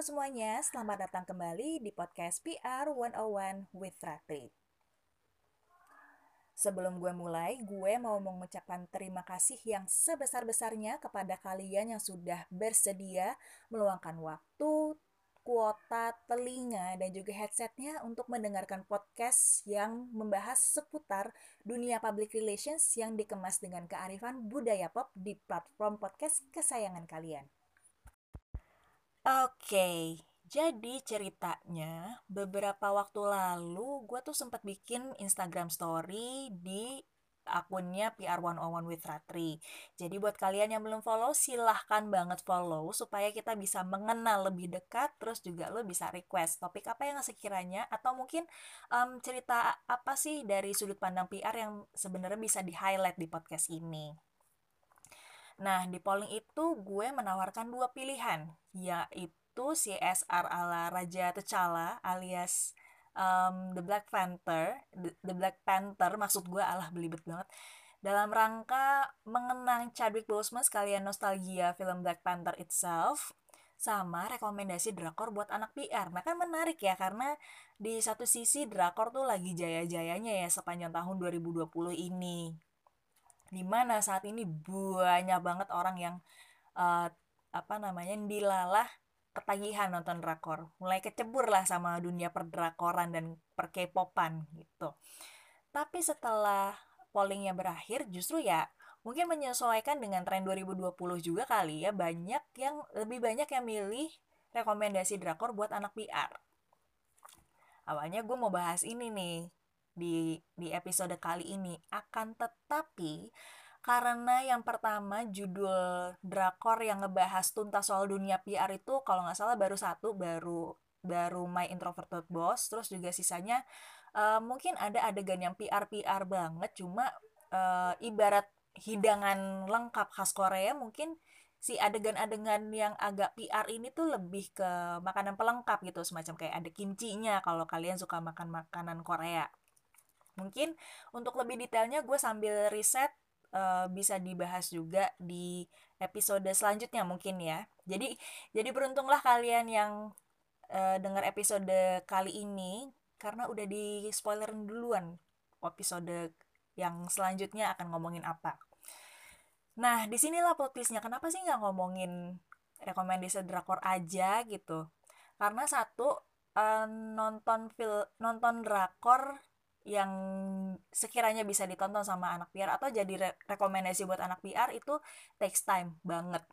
Halo semuanya, selamat datang kembali di podcast PR 101 with Ratri. Sebelum gue mulai, gue mau mengucapkan terima kasih yang sebesar-besarnya kepada kalian yang sudah bersedia meluangkan waktu, kuota, telinga, dan juga headsetnya untuk mendengarkan podcast yang membahas seputar dunia public relations yang dikemas dengan kearifan budaya pop di platform podcast kesayangan kalian. Oke, jadi ceritanya beberapa waktu lalu gue tuh sempat bikin Instagram story di akunnya PR101 with Ratri. Jadi buat kalian yang belum follow, silahkan banget follow supaya kita bisa mengenal lebih dekat, terus juga lo bisa request topik apa yang sekiranya, atau mungkin um, cerita apa sih dari sudut pandang PR yang sebenarnya bisa di-highlight di podcast ini. Nah, di polling itu gue menawarkan dua pilihan, yaitu CSR ala Raja T'Challa alias um, The Black Panther, The, The Black Panther maksud gue alah belibet banget. Dalam rangka mengenang Chadwick Boseman sekalian nostalgia film Black Panther itself, sama rekomendasi drakor buat anak PR. Nah kan menarik ya karena di satu sisi drakor tuh lagi jaya-jayanya ya sepanjang tahun 2020 ini di mana saat ini banyak banget orang yang uh, apa namanya dilalah ketagihan nonton drakor. Mulai kecebur lah sama dunia perdrakoran dan perkepopan gitu. Tapi setelah pollingnya berakhir justru ya mungkin menyesuaikan dengan tren 2020 juga kali ya. Banyak yang lebih banyak yang milih rekomendasi drakor buat anak PR awalnya gue mau bahas ini nih di di episode kali ini akan tetapi karena yang pertama judul drakor yang ngebahas tuntas soal dunia PR itu kalau nggak salah baru satu baru baru My Introverted Boss terus juga sisanya uh, mungkin ada adegan yang PR PR banget cuma uh, ibarat hidangan lengkap khas Korea mungkin si adegan-adegan yang agak PR ini tuh lebih ke makanan pelengkap gitu semacam kayak ada kimchinya kalau kalian suka makan makanan Korea Mungkin untuk lebih detailnya gue sambil riset uh, bisa dibahas juga di episode selanjutnya mungkin ya. Jadi jadi beruntunglah kalian yang uh, dengar episode kali ini karena udah di spoilerin duluan episode yang selanjutnya akan ngomongin apa. Nah, di sinilah plot twistnya. Kenapa sih nggak ngomongin rekomendasi drakor aja gitu? Karena satu, uh, nonton film nonton drakor yang sekiranya bisa ditonton sama anak PR atau jadi re rekomendasi buat anak PR itu takes time banget.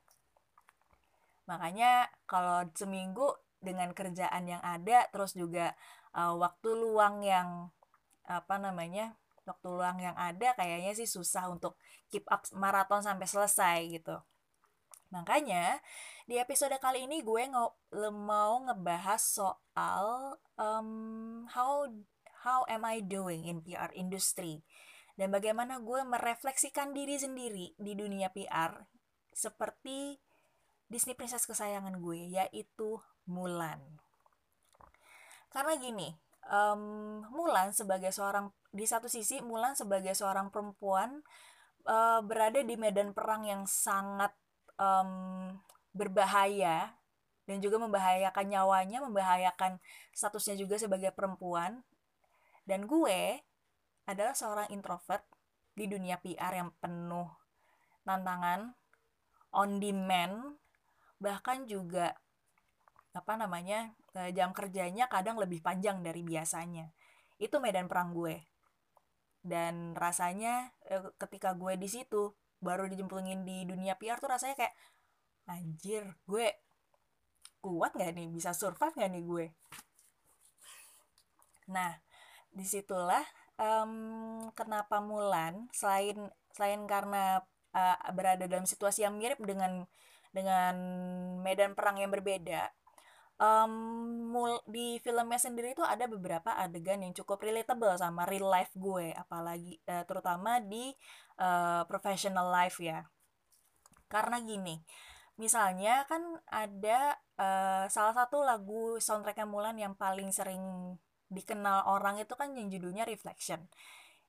Makanya kalau seminggu dengan kerjaan yang ada terus juga uh, waktu luang yang apa namanya? waktu luang yang ada kayaknya sih susah untuk keep up maraton sampai selesai gitu. Makanya di episode kali ini gue mau ngebahas soal um, how how am I doing in PR industry dan bagaimana gue merefleksikan diri sendiri di dunia PR seperti Disney princess kesayangan gue yaitu Mulan. Karena gini, um, Mulan sebagai seorang di satu sisi Mulan sebagai seorang perempuan uh, berada di medan perang yang sangat um, berbahaya dan juga membahayakan nyawanya, membahayakan statusnya juga sebagai perempuan dan gue adalah seorang introvert di dunia PR yang penuh tantangan, on demand, bahkan juga apa namanya eh, jam kerjanya kadang lebih panjang dari biasanya. Itu medan perang gue. Dan rasanya eh, ketika gue di situ baru dijemplungin di dunia PR tuh rasanya kayak anjir gue kuat gak nih bisa survive gak nih gue nah di situlah um, kenapa Mulan selain selain karena uh, berada dalam situasi yang mirip dengan dengan medan perang yang berbeda um, mul di filmnya sendiri itu ada beberapa adegan yang cukup relatable sama real life gue apalagi uh, terutama di uh, professional life ya. Karena gini misalnya kan ada uh, salah satu lagu soundtracknya Mulan yang paling sering dikenal orang itu kan yang judulnya Reflection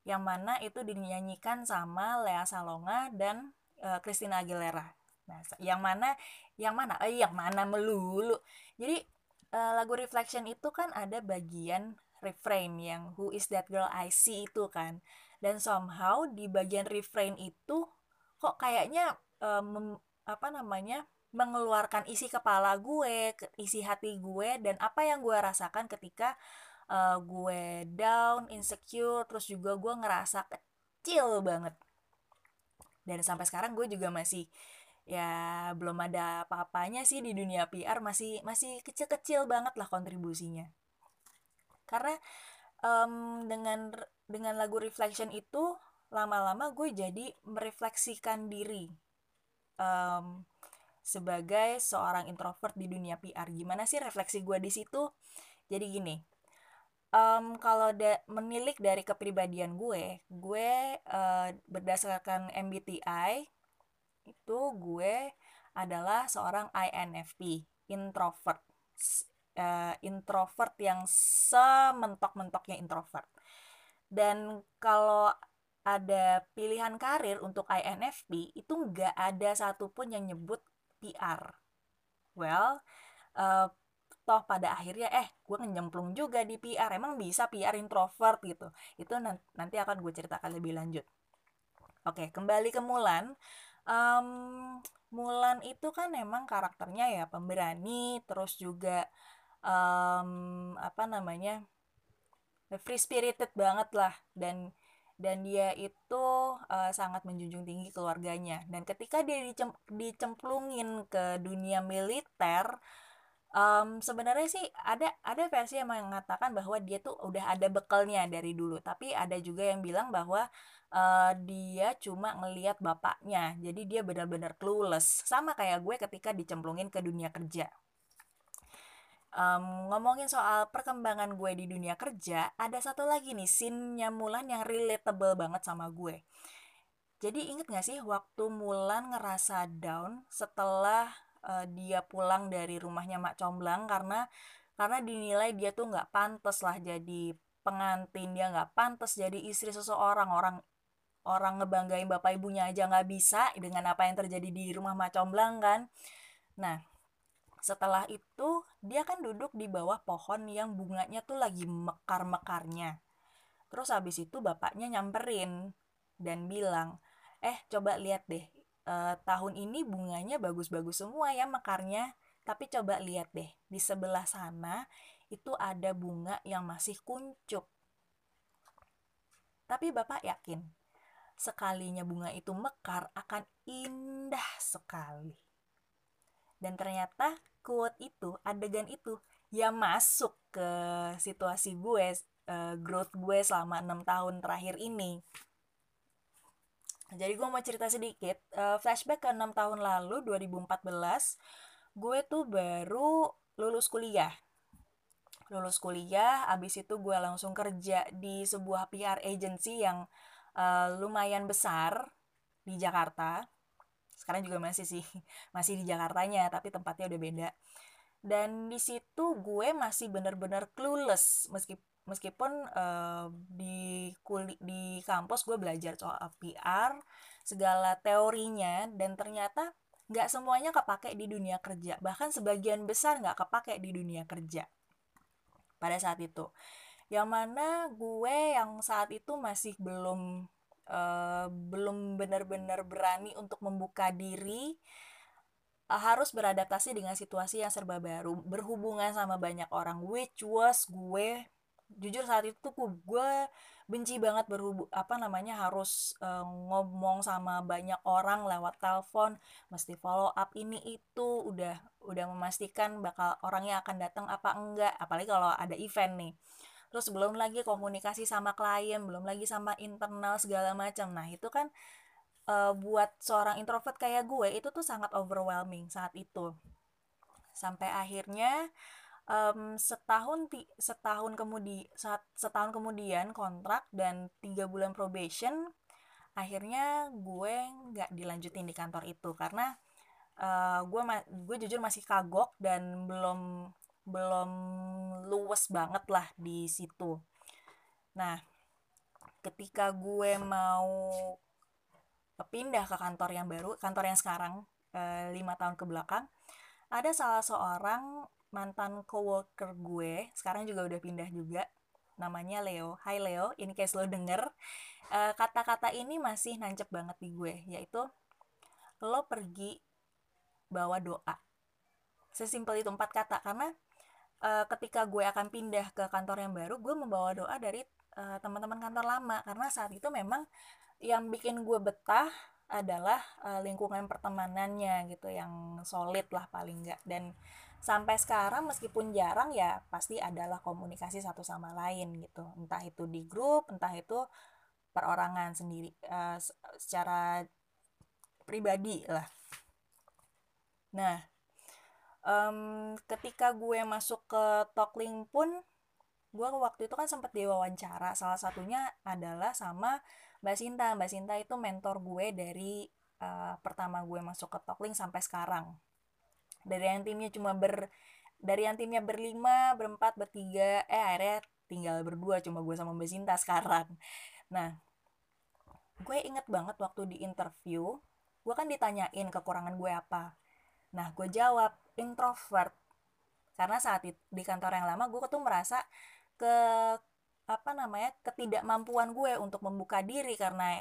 yang mana itu dinyanyikan sama Lea Salonga dan uh, Christina Aguilera. Nah yang mana yang mana? Eh yang mana melulu. Jadi uh, lagu reflection itu kan ada bagian refrain yang who is that girl I see itu kan. Dan somehow di bagian refrain itu kok kayaknya um, apa namanya mengeluarkan isi kepala gue, isi hati gue dan apa yang gue rasakan ketika uh, gue down, insecure, terus juga gue ngerasa kecil banget. Dan sampai sekarang gue juga masih ya belum ada apa-apanya sih di dunia PR masih masih kecil-kecil banget lah kontribusinya. Karena um, dengan dengan lagu reflection itu lama-lama gue jadi merefleksikan diri um, sebagai seorang introvert di dunia PR gimana sih refleksi gue di situ jadi gini um, kalau da menilik dari kepribadian gue gue uh, berdasarkan MBTI itu gue adalah seorang INFP introvert. Uh, introvert yang sementok-mentoknya introvert. Dan kalau ada pilihan karir untuk INFP itu nggak ada satupun yang nyebut PR well uh, toh pada akhirnya eh gue nyemplung juga di PR emang bisa PR introvert? Gitu. Itu nanti akan gue ceritakan lebih lanjut. Oke kembali ke Mulan. Um, Mulan itu kan emang karakternya ya pemberani terus juga um, apa namanya free spirited banget lah dan dan dia itu uh, sangat menjunjung tinggi keluarganya. Dan ketika dia dicem dicemplungin ke dunia militer um, sebenarnya sih ada ada versi yang mengatakan bahwa dia tuh udah ada bekalnya dari dulu. Tapi ada juga yang bilang bahwa uh, dia cuma ngelihat bapaknya. Jadi dia benar-benar clueless. Sama kayak gue ketika dicemplungin ke dunia kerja. Um, ngomongin soal perkembangan gue di dunia kerja, ada satu lagi nih scene-nya Mulan yang relatable banget sama gue. Jadi inget gak sih waktu Mulan ngerasa down setelah uh, dia pulang dari rumahnya Mak Comblang karena karena dinilai dia tuh nggak pantas lah jadi pengantin dia nggak pantas jadi istri seseorang. Orang orang ngebanggain bapak ibunya aja nggak bisa dengan apa yang terjadi di rumah Mak Comblang kan. Nah setelah itu dia kan duduk di bawah pohon yang bunganya tuh lagi mekar-mekarnya. Terus habis itu bapaknya nyamperin dan bilang eh coba lihat deh eh, tahun ini bunganya bagus-bagus semua ya mekarnya. Tapi coba lihat deh di sebelah sana itu ada bunga yang masih kuncup. Tapi bapak yakin sekalinya bunga itu mekar akan indah sekali. Dan ternyata quote itu adegan itu ya masuk ke situasi gue uh, growth gue selama enam tahun terakhir ini jadi gue mau cerita sedikit uh, flashback ke enam tahun lalu 2014 gue tuh baru lulus kuliah. Lulus kuliah abis itu gue langsung kerja di sebuah PR agency yang uh, lumayan besar di Jakarta. Sekarang juga masih sih masih di Jakartanya tapi tempatnya udah beda. Dan di situ gue masih bener-bener clueless meski meskipun uh, di kuli di kampus gue belajar soal PR segala teorinya dan ternyata nggak semuanya kepake di dunia kerja. Bahkan sebagian besar nggak kepake di dunia kerja pada saat itu. Yang mana gue yang saat itu masih belum uh, belum benar-benar berani untuk membuka diri uh, harus beradaptasi dengan situasi yang serba baru. Berhubungan sama banyak orang which was gue jujur saat itu gue benci banget berhubung apa namanya harus uh, ngomong sama banyak orang lewat telepon mesti follow up ini itu udah udah memastikan bakal orangnya akan datang apa enggak apalagi kalau ada event nih. Terus belum lagi komunikasi sama klien belum lagi sama internal segala macam. Nah itu kan uh, buat seorang introvert kayak gue itu tuh sangat overwhelming saat itu. Sampai akhirnya um, setahun setahun kemudian setahun kemudian kontrak dan tiga bulan probation akhirnya gue nggak dilanjutin di kantor itu karena uh, gue gue jujur masih kagok dan belum belum luwes banget lah di situ. Nah ketika gue mau pindah ke kantor yang baru kantor yang sekarang uh, lima tahun ke belakang ada salah seorang mantan coworker gue sekarang juga udah pindah juga namanya Leo. Hai Leo ini case lo denger kata kata-kata ini masih nancep banget di gue yaitu lo pergi bawa doa. Sesimpel itu empat kata karena uh, ketika gue akan pindah ke kantor yang baru gue membawa doa dari uh, teman-teman kantor lama karena saat itu memang yang bikin gue betah adalah uh, lingkungan pertemanannya gitu yang solid lah paling enggak dan sampai sekarang meskipun jarang ya pasti adalah komunikasi satu sama lain gitu. Entah itu di grup entah itu perorangan sendiri uh, secara pribadi lah. Nah um, ketika gue masuk ke Talklink pun gue waktu itu kan sempat diwawancara. Salah satunya adalah sama Mbak Sinta. Mbak Sinta itu mentor gue dari uh, pertama gue masuk ke Talklink sampai sekarang dari yang timnya cuma ber dari yang timnya berlima berempat bertiga eh akhirnya tinggal berdua cuma gue sama Mbak Sinta sekarang. Nah gue inget banget waktu di interview gue kan ditanyain kekurangan gue apa. Nah gue jawab introvert. Karena saat itu, di kantor yang lama gue tuh merasa ke apa namanya ketidakmampuan gue untuk membuka diri karena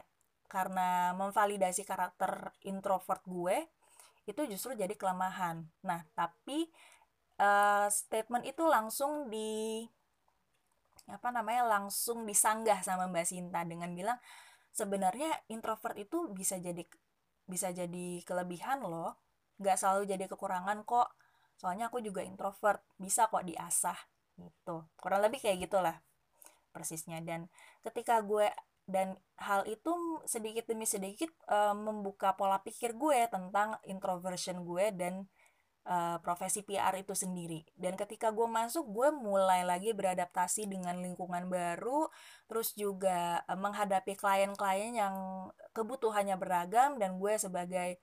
karena memvalidasi karakter introvert gue itu justru jadi kelemahan. Nah tapi uh, statement itu langsung di apa namanya langsung disanggah sama Mbak Sinta dengan bilang sebenarnya introvert itu bisa jadi bisa jadi kelebihan loh. Nggak selalu jadi kekurangan kok. Soalnya aku juga introvert. Bisa kok diasah. Gitu. Kurang lebih kayak gitulah persisnya. Dan ketika gue dan hal itu sedikit demi sedikit uh, membuka pola pikir gue tentang introversion gue dan uh, profesi PR itu sendiri. Dan ketika gue masuk gue mulai lagi beradaptasi dengan lingkungan baru terus juga uh, menghadapi klien-klien yang kebutuhannya beragam dan gue sebagai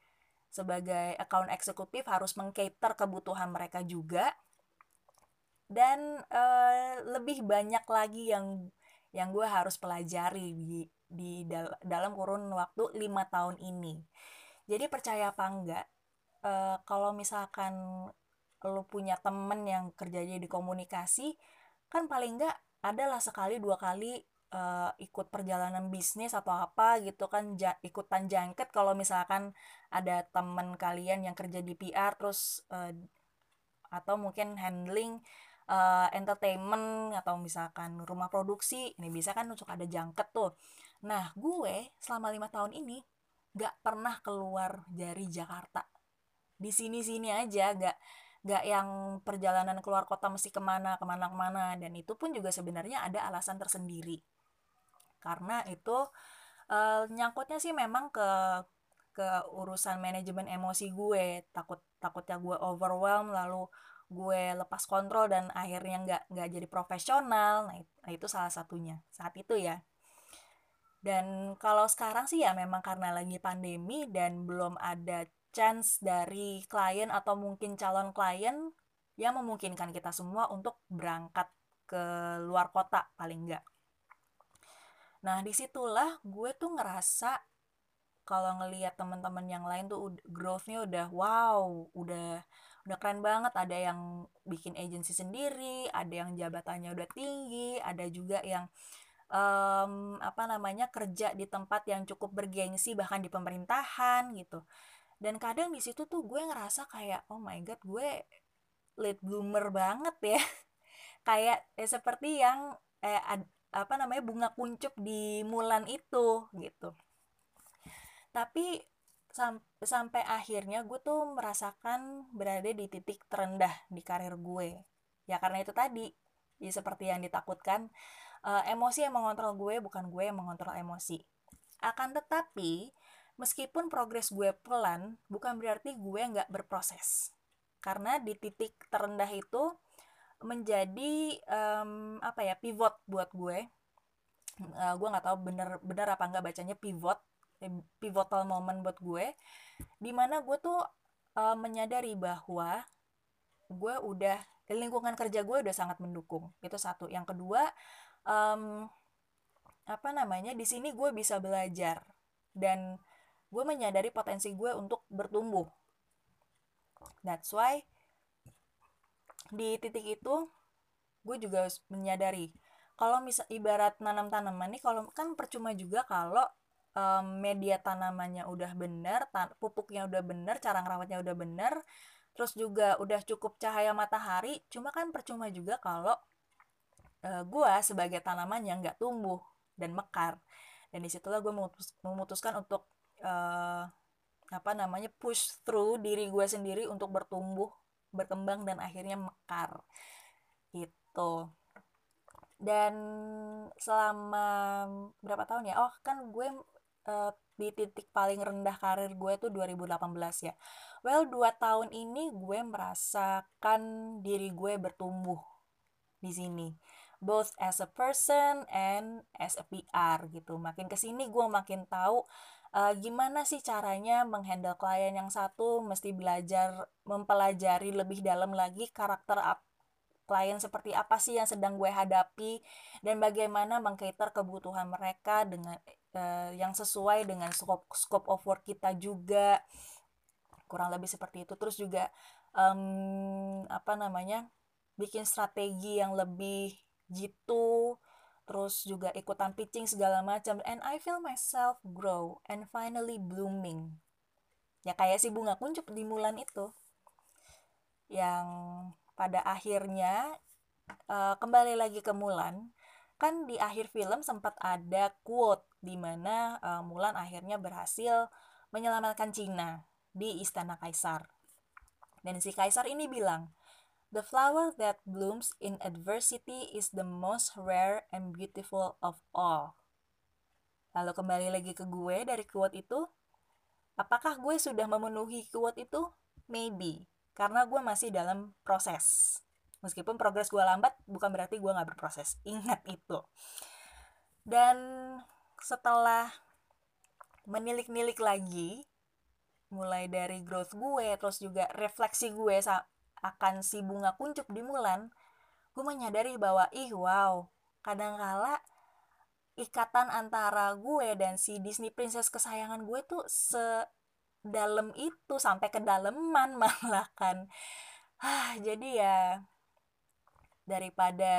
sebagai account eksekutif harus mengcater kebutuhan mereka juga. Dan uh, lebih banyak lagi yang yang gue harus pelajari di di dal dalam kurun waktu lima tahun ini. Jadi percaya apa enggak uh, kalau misalkan lo punya temen yang kerjanya di komunikasi kan paling enggak adalah sekali dua kali uh, ikut perjalanan bisnis atau apa gitu kan ja, ikutan jangket. Kalau misalkan ada teman kalian yang kerja di PR terus uh, atau mungkin handling uh, entertainment atau misalkan rumah produksi ini bisa kan untuk ada jangket tuh. Nah gue selama lima tahun ini gak pernah keluar dari Jakarta. Di sini sini aja gak gak yang perjalanan keluar kota mesti ke mana ke mana ke mana. Dan itu pun juga sebenarnya ada alasan tersendiri. Karena itu uh, nyangkutnya sih memang ke ke urusan manajemen emosi gue. Takut takutnya gue overwhelm lalu gue lepas kontrol dan akhirnya nggak nggak jadi profesional nah itu, nah itu salah satunya saat itu ya. Dan kalau sekarang sih ya memang karena lagi pandemi dan belum ada chance dari klien atau mungkin calon klien yang memungkinkan kita semua untuk berangkat ke luar kota paling enggak Nah, di situlah gue tuh ngerasa kalau ngelihat teman-teman yang lain tuh growth-nya udah wow, udah udah keren banget. Ada yang bikin agensi sendiri, ada yang jabatannya udah tinggi, ada juga yang um, apa namanya kerja di tempat yang cukup bergengsi bahkan di pemerintahan gitu. Dan kadang di situ tuh gue ngerasa kayak oh my god, gue late bloomer banget ya. kayak eh, seperti yang eh, apa namanya bunga kuncup di Mulan itu gitu tapi sam sampai akhirnya gue tuh merasakan berada di titik terendah di karir gue. Ya karena itu tadi ya seperti yang ditakutkan uh, emosi yang mengontrol gue bukan gue yang mengontrol emosi. Akan tetapi meskipun progres gue pelan bukan berarti gue nggak berproses. Karena di titik terendah itu menjadi um, apa ya pivot buat gue. Uh, gue nggak tahu bener bener apa nggak bacanya pivot pivotal moment buat gue di mana gue tuh uh, menyadari bahwa gue udah lingkungan kerja gue udah sangat mendukung itu satu. Yang kedua um, apa namanya di sini gue bisa belajar dan gue menyadari potensi gue untuk bertumbuh. That's why di titik itu gue juga menyadari. Kalau misal ibarat nanam tanaman nih kalau kan percuma juga kalau um, media tanamannya udah bener tan pupuknya udah bener cara ngerawatnya udah bener terus juga udah cukup cahaya matahari cuma kan percuma juga kalau uh, gue sebagai tanaman yang nggak tumbuh dan mekar. Dan di situlah gue memutus, memutuskan untuk uh, apa namanya push through diri gue sendiri untuk bertumbuh berkembang dan akhirnya mekar. Gitu. Dan selama berapa tahun ya? Oh kan gue uh, di titik paling rendah karir gue tuh 2018 ya well dua tahun ini gue merasakan diri gue bertumbuh di sini both as a person and as a PR gitu. Makin ke sini gue makin tahu uh, gimana sih caranya menghandle klien yang satu, mesti belajar mempelajari lebih dalam lagi karakter klien seperti apa sih yang sedang gue hadapi dan bagaimana mengcater kebutuhan mereka dengan uh, yang sesuai dengan scope scope of work kita juga. Kurang lebih seperti itu. Terus juga um, apa namanya bikin strategi yang lebih gitu terus juga ikutan pitching segala macam. And I feel myself grow and finally blooming. Ya kayak si bunga kuncup di Mulan itu. Yang pada akhirnya uh, kembali lagi ke Mulan kan di akhir film sempat ada quote di mana uh, Mulan akhirnya berhasil menyelamatkan Cina di istana kaisar dan si kaisar ini bilang The flower that blooms in adversity is the most rare and beautiful of all. Lalu kembali lagi ke gue dari quote itu. Apakah gue sudah memenuhi quote itu? Maybe. Karena gue masih dalam proses. Meskipun progres gue lambat, bukan berarti gue gak berproses. Ingat itu. Dan setelah menilik-nilik lagi, mulai dari growth gue, terus juga refleksi gue akan si bunga kuncup di Mulan, gue menyadari bahwa ih wow, kadangkala ikatan antara gue dan si Disney Princess kesayangan gue tuh sedalam itu sampai kedaleman malah kan. Ah, jadi ya daripada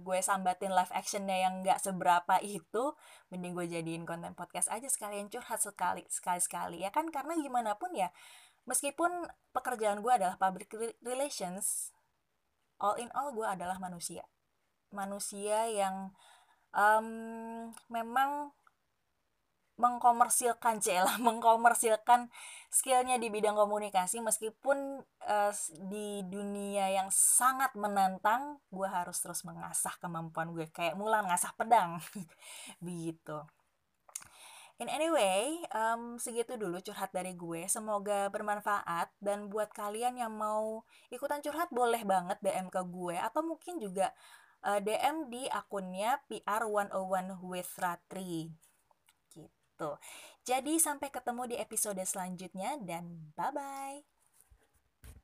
gue sambatin live actionnya yang gak seberapa itu mending gue jadiin konten podcast aja sekalian curhat sekali sekali sekali ya kan? Karena gimana pun ya meskipun pekerjaan gue adalah public relations all in all gue adalah manusia. Manusia yang um, memang mengkomersilkan celah mengkomersilkan skillnya di bidang komunikasi. Meskipun uh, di dunia yang sangat menantang gue harus terus mengasah kemampuan gue kayak mulan ngasah pedang. Begitu. In anyway, um, segitu dulu curhat dari gue. Semoga bermanfaat. Dan buat kalian yang mau ikutan curhat boleh banget DM ke gue. Atau mungkin juga uh, DM di akunnya PR101 with Ratri. Gitu. Jadi sampai ketemu di episode selanjutnya dan bye-bye.